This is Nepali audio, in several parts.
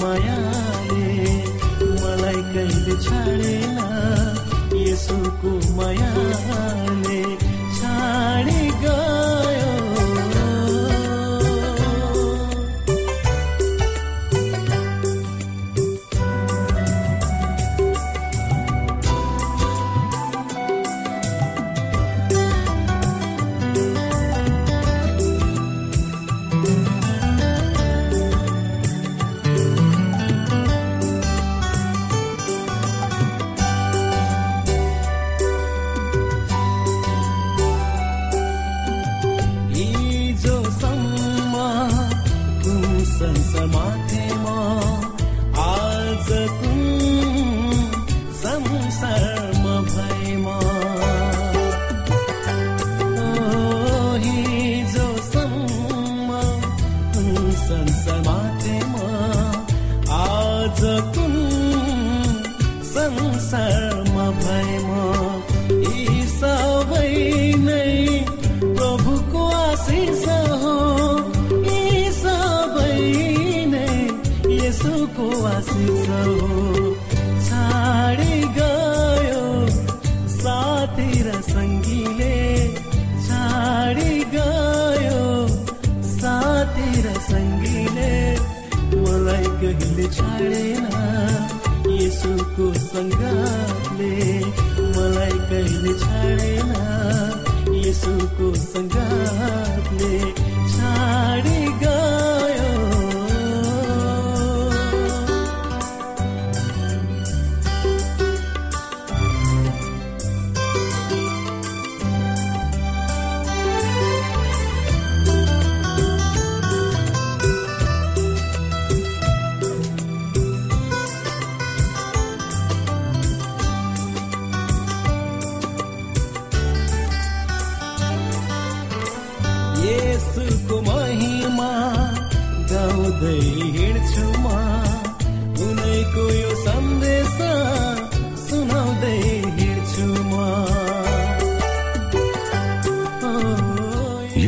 मायाले मलाई कहिले छाडेन यसुको मायाले। छाडेन यसुको सङ्गातले मलाई कहिले छाडेन यसुको सङ्गातले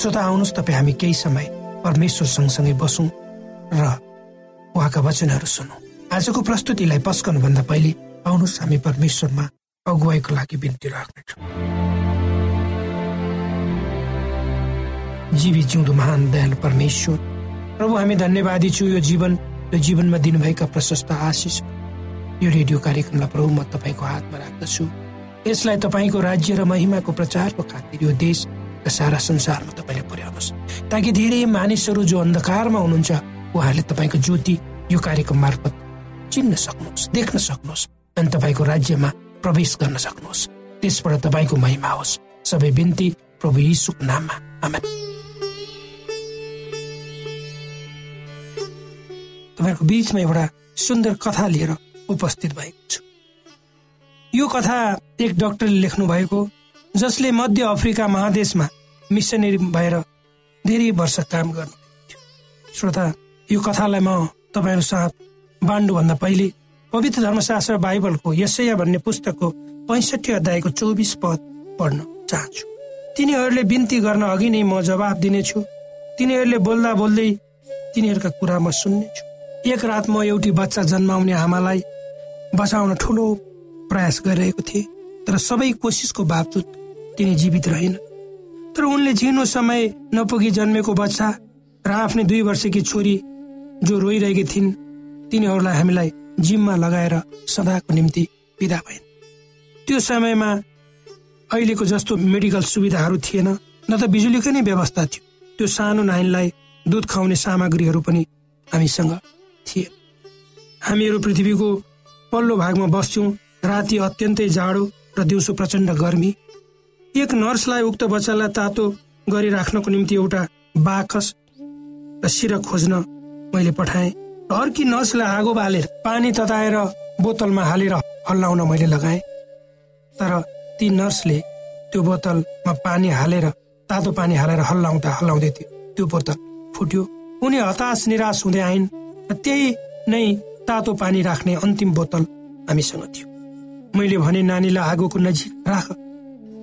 श्रोता आउनुहोस् तपाईँ हामी केही समय परमेश्वर सँगसँगै बसौँ र उहाँका वचनहरू सुनौ। आजको प्रस्तुतिलाई पस्कनुभन्दा पहिले आउनुहोस् हामी परमेश्वरमा अगुवाईको लागि बिन्ती राख्नेछौँ। जीवी जिउँदो महान दयालु परमेश्वर प्रभु हामी धन्यवादी छु यो जीवन यो जीवनमा दिनुभएका प्रशस्त आशिष। यो रेडियो कार्यक्रमलाई प्रभु म तपाईँको हातमा राख्दछु। यसलाई तपाईँको राज्य र महिमाको प्रचारको खातिर यो देश र सारा संसारमा तपाईँले पुर्याउनुहोस्। ताकि धेरै मानिसहरू जो अन्धकारमा हुनुहुन्छ उहाँहरूले तपाईँको ज्योति यो कार्यक्रम मार्फत चिन्न सक्नुहोस् देख्न सक्नुहोस् अनि तपाईँको राज्यमा प्रवेश गर्न सक्नुहोस्। त्यसबाट तपाईँको महिमा होस्। सबै बिन्ती प्रभु यीशुको नाममा। आमेन। तपाईँहरूको बिचमा एउटा सुन्दर कथा लिएर उपस्थित भएको छु। यो कथा एक डाक्टरले लेख्नु भएको जसले मध्य अफ्रिका महादेशमा मिसनरी भएर धेरै वर्ष काम गर्नु श्रोता यो कथालाई म तपाईँहरू साथ बान्डुभन्दा पहिले पवित्र धर्मशास्त्र बाइबलको यसैया भन्ने पुस्तकको पैँसठी अध्यायको चौबिस पद पढ्न चाहन्छु। तिनीहरूले बिन्ती गर्न अघि नै म जवाब दिनेछु। तिनीहरूले बोल्दा बोल्दै तिनीहरूका कुरा म सुन्नेछु। एक रात म एउटी बच्चा जन्माउने आमालाई बचाउन ठुलो प्रयास गरिरहेको थिएँ तर सबै कोसिसको बावजुद तिनी जीवित रहेन। तर उनले जिउनु समय नपुगी जन्मेको बच्चा र आफ्नै दुई वर्षकी छोरी जो रोइरहेकी थिइन् तिनीहरूलाई हामीलाई जिममा लगाएर सदाको निम्ति विदा भइन्। त्यो समयमा अहिलेको जस्तो मेडिकल सुविधाहरू थिएन न त बिजुलीकै नै व्यवस्था थियो। त्यो सानो नानीलाई दुध खुवाउने सामग्रीहरू पनि हामीसँग थिए। हामीहरू पृथ्वीको पल्लो भागमा बस्थ्यौँ राति अत्यन्तै जाडो र दिउँसो प्रचण्ड गर्मी। एक नर्सलाई उक्त बच्चालाई तातो गरिराख्नको निम्ति एउटा बाकस र सिरक खोज्न मैले पठाएँ। अर्की नर्सलाई आगो बालेर पानी तताएर बोतलमा हालेर हल्लाउन मैले लगाएँ। तर ती नर्सले त्यो बोतलमा पानी हालेर तातो पानी हालेर हल्लाउँदा हल्लाउँदै थियो त्यो बोतल फुट्यो। उनी हताश निराश हुँदै आइन् र त्यही नै तातो पानी राख्ने अन्तिम बोतल हामीसँग थियो। मैले भने नानीलाई आगोको नजिक राख।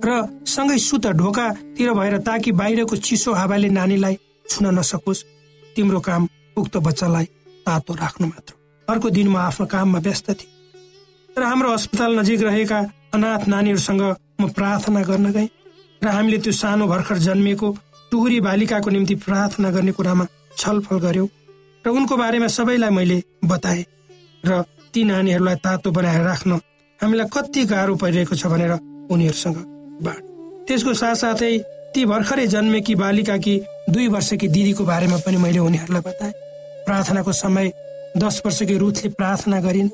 र सँगै सुत ढोकातिर भएर ताकि बाहिरको चिसो हावाले नानीलाई छुन नसकोस्। तिम्रो काम उक्त बच्चालाई तातो राख्नु मात्र। अर्को दिन म आफ्नो काममा व्यस्त थिएँ। र हाम्रो अस्पताल नजिक रहेका अनाथ नानीहरूसँग म प्रार्थना गर्न गएँ र हामीले त्यो सानो भर्खर जन्मिएको टुहुरी बालिकाको निम्ति प्रार्थना गर्ने कुरामा छलफल गर्यौँ र उनको बारेमा सबैलाई मैले बताएँ र ती नानीहरूलाई तातो बनाएर राख्न हामीलाई कति गाह्रो परिरहेको छ भनेर उनीहरूसँग बाँड त्यसको साथसाथै ती भर्खरै जन्मेकी बालिकाकी दुई वर्षकी दिदीको बारेमा पनि मैले उनीहरूलाई बताएँ। प्रार्थनाको समय दस वर्षकी रुथले प्रार्थना गरिन्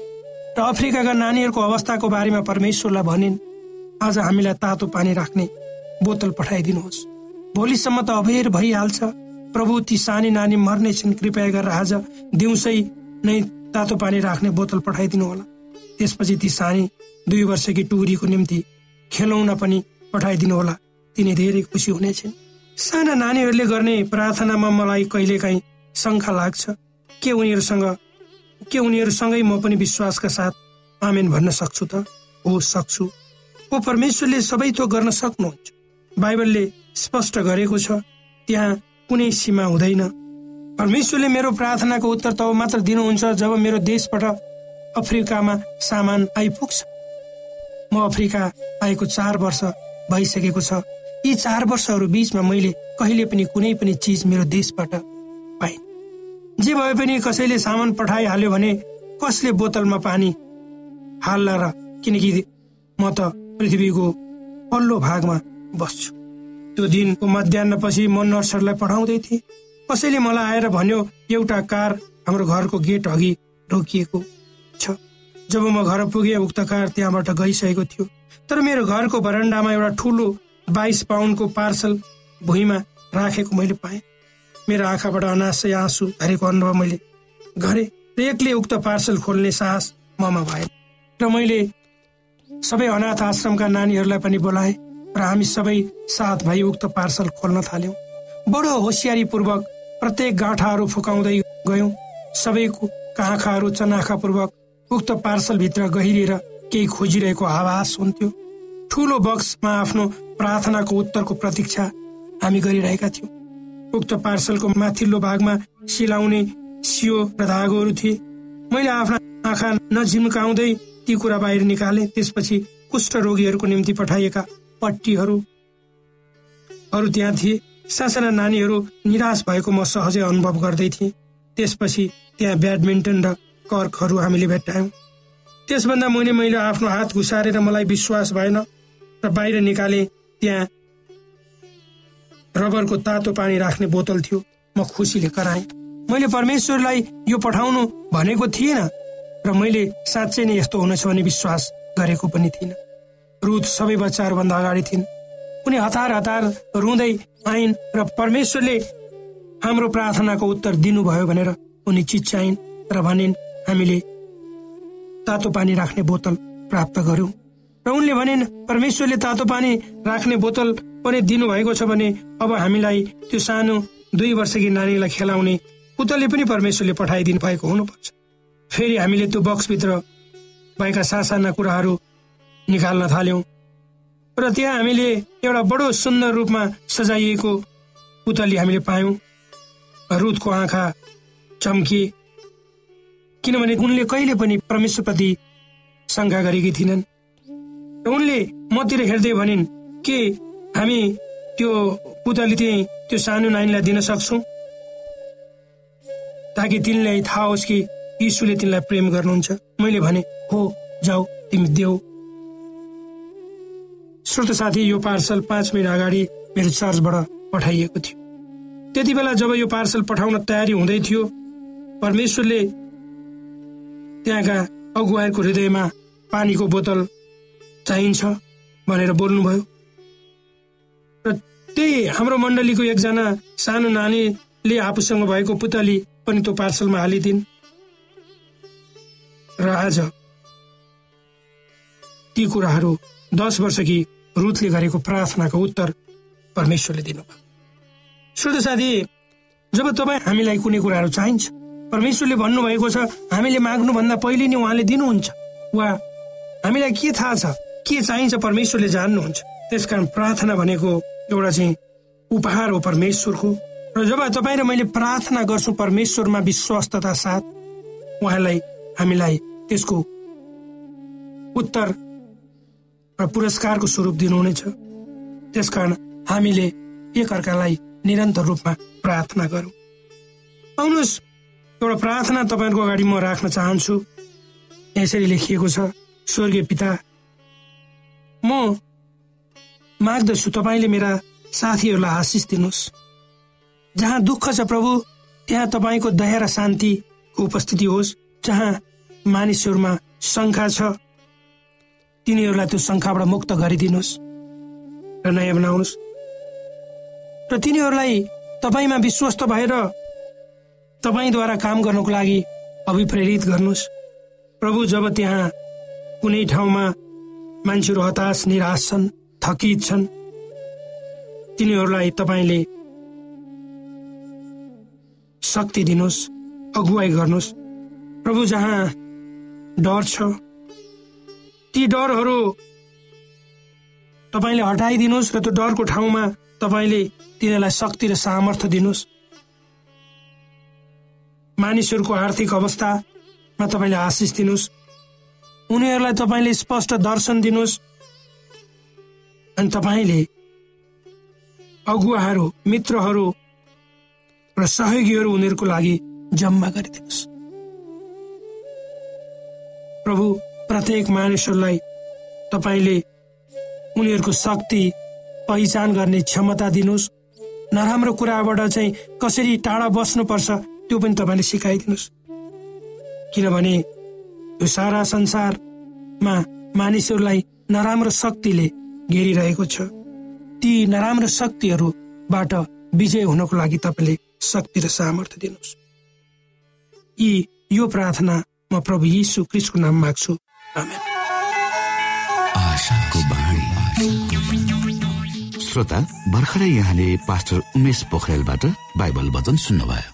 र अफ्रिकाका नानीहरूको अवस्थाको बारेमा परमेश्वरलाई भनिन् आज हामीलाई तातो पानी राख्ने बोतल पठाइदिनुहोस्। भोलिसम्म त अबेर भइहाल्छ। प्रभु ती सानी नानी मर्नेछन् कृपया गरेर आज दिउँसै नै तातो पानी राख्ने बोतल पठाइदिनु होला त्यसपछि ती सानी दुई वर्षकी टुरीको निम्ति खेलौना पनि पठाइदिनु होला। तिनी धेरै खुसी हुनेछन् साना नानीहरूले गर्ने प्रार्थनामा मलाई कहिलेकाहीँ शङ्का लाग्छ। के उनीहरूसँग के उनीहरूसँगै म पनि विश्वासका साथ आमेन भन्न सक्छु त? हो सक्छु। ओ परमेश्वरले सबै थोक गर्न सक्नुहुन्छ। बाइबलले स्पष्ट गरेको छ त्यहाँ कुनै सीमा हुँदैन। परमेश्वरले मेरो प्रार्थनाको उत्तर तब मात्र दिनुहुन्छ जब मेरो देशबाट अफ्रिकामा सामान आइपुग्छ। म अफ्रिका आएको चार वर्ष भइसकेको छ। यी चार वर्षहरू बिचमा मैले कहिले पनि कुनै पनि चिज मेरो देशबाट पाइन जे भए पनि कसैले सामान पठाइहाल्यो भने कसले बोतलमा पानी हाल्ला र किनकि म त पृथ्वीको पल्लो भागमा बस्छु। त्यो दिनको मध्याहपछि म नर्सहरूलाई पठाउँदै थिएँ। कसैले मलाई आएर भन्यो एउटा कार हाम्रो घरको गेट अघि रोकिएको छ। जब म घर पुगेँ उक्त कार त्यहाँबाट गइसकेको थियो। तर मेरो घरको भरन्डामा एउटा ठुलो बाइस पाउन्डको पार्सल भुइँमा राखेको मैले पाएँ। मेरो आँखाबाट अनासै आँसु झरेको अनुभव मैले गरेँ। र एक्लै उक्त पार्सल खोल्ने साहस ममा भएन। र मैले सबै अनाथ आश्रमका नानीहरूलाई पनि बोलाएँ र हामी सबै साथ भई उक्त पार्सल खोल्न थाल्यौँ। बडो होसियारीपूर्वक प्रत्येक गाँठाहरू फुकाउँदै गयौँ। सबैको आँखाहरू चनाखापूर्वक उक्त पार्सलभित्र गहिरिएर केही खोजिरहेको आवाज हुन्थ्यो ठुलो बक्समा आफ्नो प्रार्थनाको उत्तरको प्रतीक्षा हामी गरिरहेका थियौँ। उक्त पार्सलको माथिल्लो भागमा सिलाउने सियो र धागोहरू थिए। मैले आफ्ना आँखा नझिम्काउँदै ती कुरा बाहिर निकाले। त्यसपछि कुष्ठ रोगीहरूको निम्ति पठाइएका पट्टीहरू त्यहाँ थिए। सासाना नानीहरू निराश भएको म सहजै अनुभव गर्दै थिएँ। त्यसपछि त्यहाँ ब्याडमिन्टन र कर्कहरू हामीले भेट्टायौँ। त्यसभन्दा मुनि मैले आफ्नो हात घुसारेर मलाई विश्वास भएन र बाहिर निकाले त्यहाँ रबरको तातो पानी राख्ने बोतल थियो। म खुसीले कराएँ। मैले परमेश्वरलाई यो पठाउनु भनेको थिएन र मैले साँच्चै नै यस्तो हुनेछ भन्ने विश्वास गरेको पनि थिइनँ। रुद सबै बच्चाहरूभन्दा अगाडि थिइन्। उनी हतार हतार रुँदै आइन् र परमेश्वरले हाम्रो प्रार्थनाको उत्तर दिनुभयो भनेर उनी चिच्चाइन् र भनिन् हामीले तातो पानी राख्ने बोतल प्राप्त गर्यौं। र उनले भनिन् परमेश्वरले तातो पानी राख्ने बोतल पनि दिनुभएको छ भने अब हामीलाई त्यो सानो दुई वर्षकी नानीलाई खेलाउने पुतलले पनि परमेश्वरले पठाइदिनु भएको हुनुपर्छ। फेरि हामीले त्यो बक्सभित्र भएका सासाना कुराहरू निकाल्न थाल्यौं। र त्यहाँ हामीले एउटा बडो सुन्दर रूपमा सजाइएको पुतली हामीले पायौं। रुदको आँखा चम्किए किनभने उनले कहिले पनि परमेश्वरप्रति शङ्का गरेकी थिइनन्। उनले मतिर हेर्दै भनिन् के हामी त्यो पुतली चाहिँ त्यो सानो नानीलाई दिन सक्छौ? ताकि तिनलाई थाहा होस् कि यीशुले तिनलाई प्रेम गर्नुहुन्छ। मैले भने हो जाऊ तिमी देऊ। श्रोत साथी यो पार्सल पाँच महिना अगाडि मेरो चर्चबाट पठाइएको थियो। त्यति बेला जब यो पार्सल पठाउन तयारी हुँदै थियो परमेश्वरले त्यहाँका अगुवाहरूको हृदयमा पानीको बोतल चाहिन्छ भनेर बोल्नुभयो। र त्यही हाम्रो मण्डलीको एकजना सानो नानीले आफूसँग भएको पुतली पनि त्यो पार्सलमा हालिदिन्। र आज ती कुराहरू दस वर्ष कि रुथले गरेको प्रार्थनाको उत्तर परमेश्वरले दिनुभयो। श्रोत साथी जब तपाईँ हामीलाई कुनै कुराहरू चाहिन्छ परमेश्वरले भन्नुभएको छ हामीले माग्नुभन्दा पहिले नै उहाँले दिनुहुन्छ। वा हामीलाई के थाहा छ? के चाहिन्छ परमेश्वरले जान्नुहुन्छ? त्यसकारण प्रार्थना भनेको एउटा चाहिँ उपहार हो परमेश्वरको। र जब तपाईँ र मैले प्रार्थना गर्छु परमेश्वरमा विश्वस्तता साथ उहाँलाई हामीलाई त्यसको उत्तर र पुरस्कारको स्वरूप दिनुहुनेछ। त्यसकारण हामीले एकअर्कालाई निरन्तर रूपमा प्रार्थना गरौँ। आउनुहोस्। एउटा प्रार्थना तपाईँहरूको अगाडि म राख्न चाहन्छु। यसरी लेखिएको छ स्वर्गीय पिता म माग्दछु तपाईँले मेरा साथीहरूलाई आशिष दिनुहोस्। जहाँ दुःख छ प्रभु त्यहाँ तपाईँको दया र शान्तिको उपस्थिति होस्। जहाँ मानिसहरूमा शङ्खा छ तिनीहरूलाई त्यो शङ्खाबाट मुक्त गरिदिनुहोस् र नयाँ बनाउनुहोस्। र तिनीहरूलाई तपाईँमा विश्वस्त भएर तपाईँद्वारा काम गर्नको लागि अभिप्रेरित गर्नुहोस्। प्रभु जब त्यहाँ कुनै ठाउँमा मान्छेहरू हताश निराश छन् थकित छन् तिनीहरूलाई तपाईँले शक्ति दिनुहोस् अगुवाई गर्नुहोस्। प्रभु जहाँ डर छ ती डरहरू तपाईँले हटाइदिनुहोस् र त्यो डरको ठाउँमा तपाईँले तिनीहरूलाई शक्ति र सामर्थ्य दिनुहोस्। मानिसहरूको आर्थिक अवस्थामा तपाईँले आशिष दिनुहोस्। उनीहरूलाई तपाईँले स्पष्ट दर्शन दिनुहोस्। अनि तपाईँले अगुवाहरू मित्रहरू र सहयोगीहरू उनीहरूको लागि जम्मा गरिदिनुहोस्। प्रभु प्रत्येक मानिसहरूलाई तपाईँले उनीहरूको शक्ति पहिचान गर्ने क्षमता दिनुहोस्। नराम्रो कुराबाट चाहिँ कसरी टाढा बस्नुपर्छ त्यो पनि तपाईँले सिकाइदिनुहोस्। किनभने यो सारा संसारमा मानिसहरूलाई नराम्रो शक्तिले घेरिरहेको छ। ती नराम्रो शक्तिहरूबाट विजय हुनको लागि तपाईँले शक्ति र सामर्थ्य दिनुहोस्। यी यो प्रार्थना म प्रभु यीशु क्रिस्टको नाम माग्छु। श्रोता भर्खरै यहाँले पास्टर उमेश पोखरेलबाट बाइबल वचन सुन्नुभयो।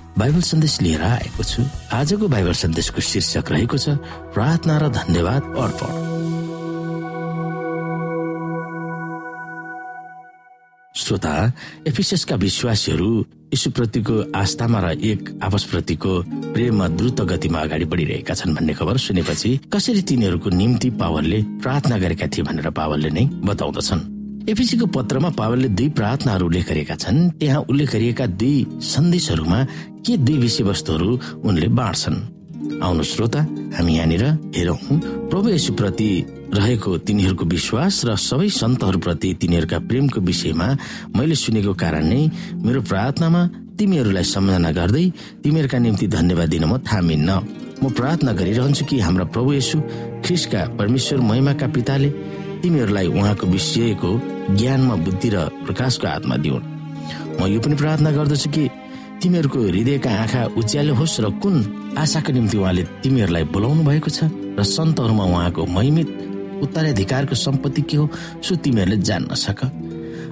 बाइबल सन्देश लिएर आएको छु। आजको बाइबल सन्देशको शीर्षक रहेको छ प्रार्थना र धन्यवाद अर्पण। श्रोता एफिसका विश्वासीहरू यीशुप्रतिको आस्थामा र एक आपसप्रतिको प्रेममा द्रुत गतिमा अगाडि बढिरहेका छन् भन्ने खबर सुनेपछि कसरी तिनीहरूको निम्ति पावलले प्रार्थना गरेका थिए भनेर पावलले नै बताउँदछन्। एपिसीको पत्रमा पावलले दुई प्रार्थनाहरू उल्लेख गरेका छन्। त्यहाँ उल्लेख गरिएका दुई सन्देशहरूमा के दुई विषयवस्तुहरू उनले बाँड्छन्? आउनु श्रोता हामी यहाँनिर हेरौँ। प्रभु यसुप्रति रहेको तिनीहरूको विश्वास र सबै सन्तहरूप्रति तिनीहरूका प्रेमको विषयमा मैले सुनेको कारण नै मेरो प्रार्थनामा तिमीहरूलाई सम्झना गर्दै तिमीहरूका निम्ति धन्यवाद दिन म थामिन्न। म प्रार्थना गरिरहन्छु कि हाम्रा प्रभु यसु ख्रिसका परमेश्वर महिमाका पिताले तिमीहरूलाई उहाँको विषयको ज्ञानमा बुद्धि र प्रकाशको हातमा दिउन्। म यो पनि प्रार्थना गर्दछु कि तिमीहरूको हृदयका आँखा उज्यालो होस् र कुन आशाको निम्ति उहाँले तिमीहरूलाई बोलाउनु भएको छ र सन्तहरूमा उहाँको महिमित उत्तराधिकारको सम्पत्ति के हो सो तिमीहरूले जान्न सक।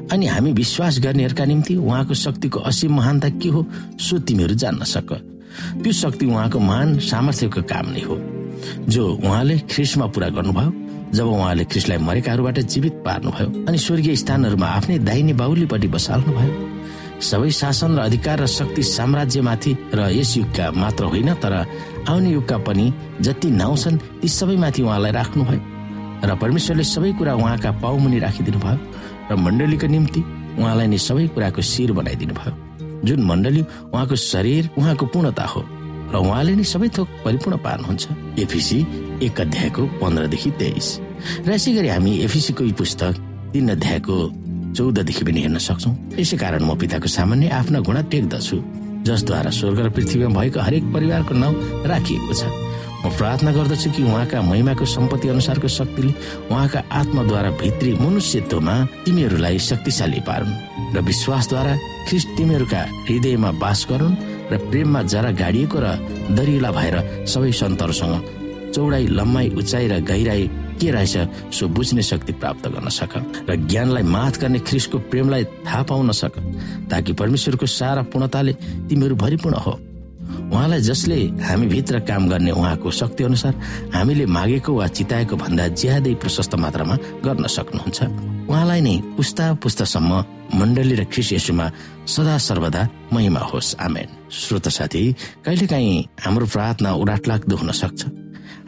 अनि हामी विश्वास गर्नेहरूका निम्ति उहाँको शक्तिको असीम महानता के हो सो तिमीहरू जान्न सक। त्यो शक्ति उहाँको महान सामर्थ्यको काम नै हो जो उहाँले ख्रिसमा पुरा गर्नुभयो जब उहाँले ख्रिस्टलाई मरेकाहरूबाट जीवित पार्नुभयो। अनि स्वर्गीय स्थानहरूमा आफ्नै दाहिने बाहुलीपट्टि बसाल्नुभयो। सबै शासन र अधिकार र शक्ति साम्राज्यमाथि र यस युगका मात्र होइन तर आउने युगका पनि जति नाउँ छन् ती सबैमाथि उहाँलाई राख्नुभयो र परमेश्वरले सबै कुरा उहाँका पाउमुनि राखिदिनु भयो र मण्डलीको निम्ति उहाँलाई नै सबै कुराको शिर बनाइदिनु भयो। जुन मण्डली उहाँको शरीर उहाँको पूर्णता हो र उहाँले नै सबै थोक परिपूर्ण पार्नुहुन्छ। एफिसी एक अध्यायको पन्ध्रदेखि तेइस। र यसै गरी हामी एफिसीको पुस्तक तीन अध्यायको चौधदेखि पनि हेर्न सक्छौ। यसै कारण म पिताको सामान्य आफ्ना घुँडा टेक्दछु जसद्वारा स्वर्ग र पृथ्वीमा भएको हरेक परिवारको नाउँ राखिएको छ। म प्रार्थना गर्दछु कि उहाँका महिमाको सम्पत्ति अनुसारको शक्तिले उहाँका आत्माद्वारा भित्री मनुष्यत्वमा तिमीहरूलाई शक्तिशाली पारुन् र विश्वासद्वारा ख्रिस्ट तिमीहरूका हृदयमा बास गरून् र प्रेममा जरा गाडिएको र दरिला भएर सबै सन्तहरूसँग चौडाइ लम्बाइ उचाइ र गहिराई के रहेछ सो बुझ्ने शक्ति प्राप्त गर्न सक र ज्ञानलाई माथ गर्ने ख्रिसको प्रेमलाई थाहा पाउन सक ताकि परमेश्वरको सारा पूर्णताले तिमीहरू भरिपूर्ण हो। उहाँलाई जसले हामी भित्र काम गर्ने उहाँको शक्ति अनुसार हामीले मागेको वा चिताएको भन्दा ज्यादै प्रशस्त मात्रामा गर्न सक्नुहुन्छ। उहाँलाई नै पुस्ता पुस्तासम्म मण्डली र ख्रिस यसुमा सदा सर्वदा महिमा होस्। आमेन। श्रोत साथी कहिलेकाहीँ हाम्रो प्रार्थना उडाट लाग्दो हुन सक्छ?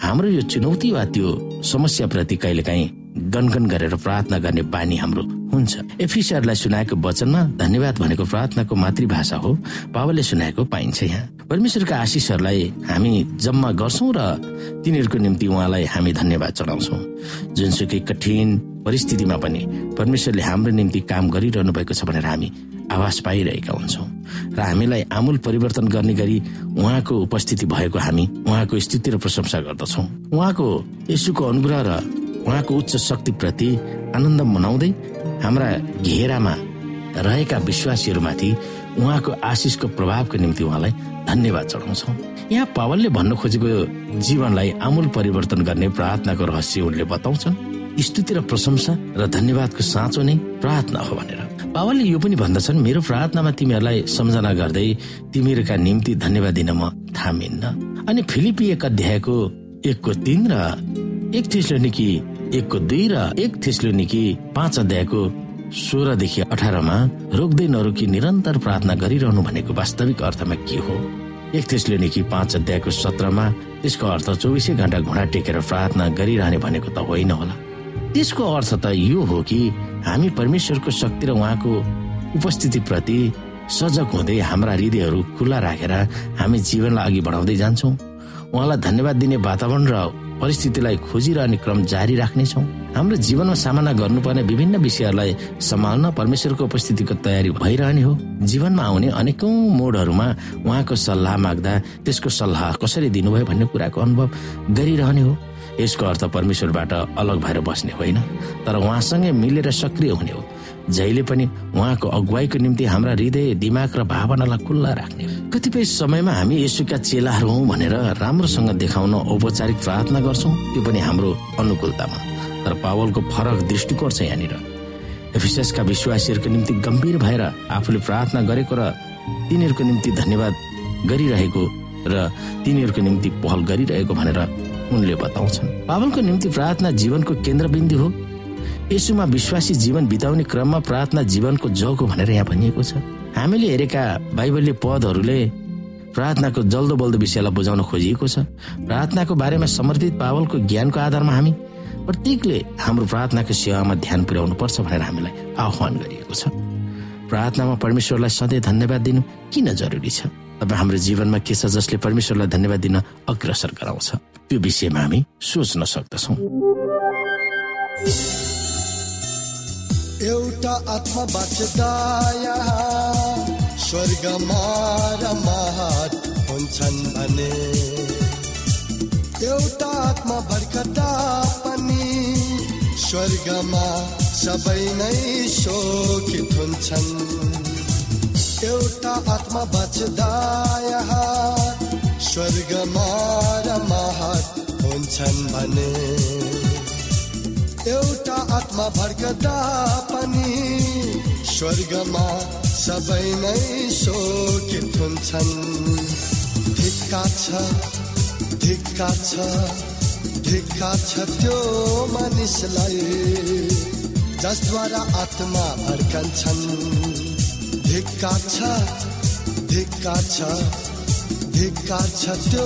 हाम्रो यो चुनौती वा त्यो समस्याप्रति कहिलेकाहीँ गनगन गरेर प्रार्थना गर्ने बानी हाम्रो हुन्छ। एफिसरलाई सुनाएको वचनमा धन्यवाद भनेको प्रार्थनाको मातृभाषा हो। बाबाले सुनाएको पाइन्छ यहाँ। परमेश्वरका आशिषहरूलाई हामी जम्मा गर्छौँ र तिनीहरूको निम्ति उहाँलाई हामी धन्यवाद चढाउँछौँ जुनसुकै कठिन परिस्थितिमा पनि परमेश्वरले हाम्रो निम्ति काम गरिरहनु भएको छ भनेर हामी आवाज पाइरहेका हुन्छौँ। र हामीलाई आमूल परिवर्तन गर्ने गरी उहाँको उपस्थिति भएको हामी उहाँको स्थिति र प्रशंसा गर्दछौँ। उहाँको यसुको अनुग्रह र उहाँको उच्च शक्तिप्रति आनन्द मनाउँदै हाम्रा घेरामा रहेका विश्वासीहरूमाथि उहाँको आशिषको प्रभावको निम्ति उहाँलाई धन्यवाद चढाउँछौ यहाँ पावलले भन्न खोजेको जीवनलाई आमूल परिवर्तन गर्ने प्रार्थनाको रहस्य उनले बताउँछन्। स्तुति र प्रशंसा र धन्यवादको साँचो नै प्रार्थना हो भनेर। पावलले यो पनि भन्दछन् मेरो प्रार्थनामा तिमीहरूलाई सम्झना गर्दै तिमीहरूका निम्ति धन्यवाद दिन म थामिन्न। अनि फिलिपी एक अध्यायको एकको तिन र एक थिस्लोनिकी एकको दुई र एक थिस्लोनिकी पाँच अध्यायको सोह्रदेखि अठारमा रोक्दै नरोकी निरन्तर प्रार्थना गरिरहनु भनेको वास्तविक अर्थमा के हो? एक त्यसले पाँच अध्यायको सत्रमा त्यसको अर्थ चौबिसै घण्टा घुँडा टेकेर प्रार्थना गरिरहने भनेको त होइन होला। त्यसको अर्थ त यो हो कि हामी परमेश्वरको शक्ति र उहाँको उपस्थिति प्रति सजग हुँदै हाम्रा हृदयहरू खुल्ला राखेर हामी जीवनलाई अघि बढाउँदै जान्छौँ। उहाँलाई धन्यवाद दिने वातावरण र परिस्थितिलाई खोजिरहने क्रम जारी राख्नेछौँ। हाम्रो जीवनमा सामना गर्नुपर्ने विभिन्न विषयहरूलाई सम्हाल्न परमेश्वरको उपस्थितिको तयारी भइरहने हो। जीवनमा आउने अनेकौं मोडहरूमा उहाँको सल्लाह माग्दा त्यसको सल्लाह कसरी दिनुभयो भन्ने कुराको अनुभव गरिरहने हो। यसको अर्थ परमेश्वरबाट अलग भएर बस्ने होइन तर उहाँसँगै मिलेर सक्रिय हुने हो। जहिले पनि उहाँको अगुवाईको निम्ति हाम्रा हृदय दिमाग र भावनालाई खुल्ला राख्ने। कतिपय समयमा हामी यसुका चेलाहरू हौ भनेर राम्रोसँग देखाउन औपचारिक प्रार्थना गर्छौँ। त्यो पनि हाम्रो अनुकूलतामा। तर पावलको फरक दृष्टिकोण छ यहाँनिर। एफिसका विश्वासीहरूको निम्ति गम्भीर भएर आफूले प्रार्थना गरेको र तिनीहरूको निम्ति धन्यवाद गरिरहेको र तिनीहरूको निम्ति पहल गरिरहेको भनेर उनले बताउँछन्। पावलको निम्ति प्रार्थना जीवनको केन्द्रबिन्दु हो। यसुमा विश्वासी जीवन बिताउने क्रममा प्रार्थना जीवनको जग हो भनेर यहाँ भनिएको छ। हामीले हेरेका बाइबलीय पदहरूले प्रार्थनाको जल्दो बल्दो विषयलाई बुझाउन खोजिएको छ। प्रार्थनाको बारेमा समर्पित पावलको ज्ञानको आधारमा हामी प्रत्येकले हाम्रो प्रार्थनाको सेवामा ध्यान पुर्याउनु पर्छ भनेर हामीलाई आह्वान गरिएको छ। प्रार्थनामा परमेश्वरलाई सधैँ धन्यवाद दिनु किन जरुरी छ? तपाईँ हाम्रो जीवनमा के छ जसले परमेश्वरलाई धन्यवाद दिन अग्रसर गराउँछ? त्यो विषयमा हामी सोच्न सक्दछौँ। एउटा आत्मा बाँच्दा स्वर्गमा रमाहट हुन्छन् भने। एउटा आत्मा भर्खदा पनि स्वर्गमा सबै नै शोकित हुन्छन्। एउटा आत्मा बाँच्दा स्वर्गमा रमाहट हुन्छन् भने। एउटा आत्मा भर्कदा पनि स्वर्गमा सबै नै शोकित हुन्छन्। धिक्का छ धिक्का छ धिक्का छ त्यो मानिसलाई जसद्वारा आत्मा भर्कन्छन्। धिक्का छ धिक्का छ धिक्का छ त्यो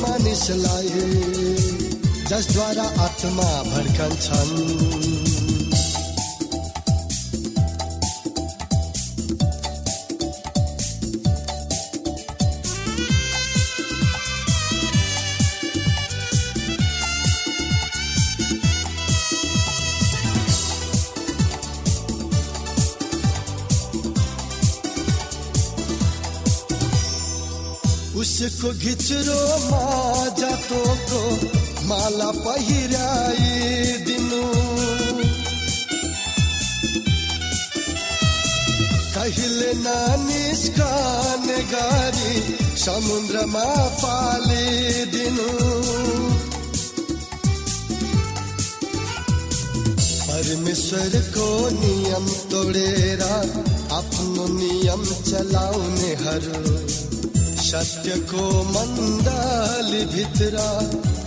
मानिसलाई जसद्वारा आत्मा भड्कन उसको घिचरो मा जातो को माला पहिराइदिनु कहिले नानिस्कने गरी समुद्रमा फालिदिनु परमेश्वरको नियम तोडेर आफ्नो नियम चलाउनेहरू सत्यको मण्डली भित्र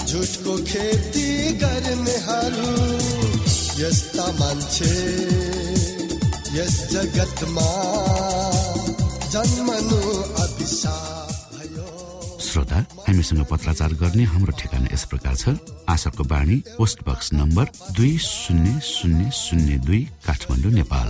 झुटको खेती गर्नेहरू यस्ता मान्छे यस जगतमा जन्मनु अभिशाप श्रोता हामीसँग पत्राचार गर्ने हाम्रो ठेगाना यस प्रकार छ। आशाको बाणी पोस्ट बक्स नम्बर दुई शून्य शून्य शून्य दुई काठमाडौँ नेपाल।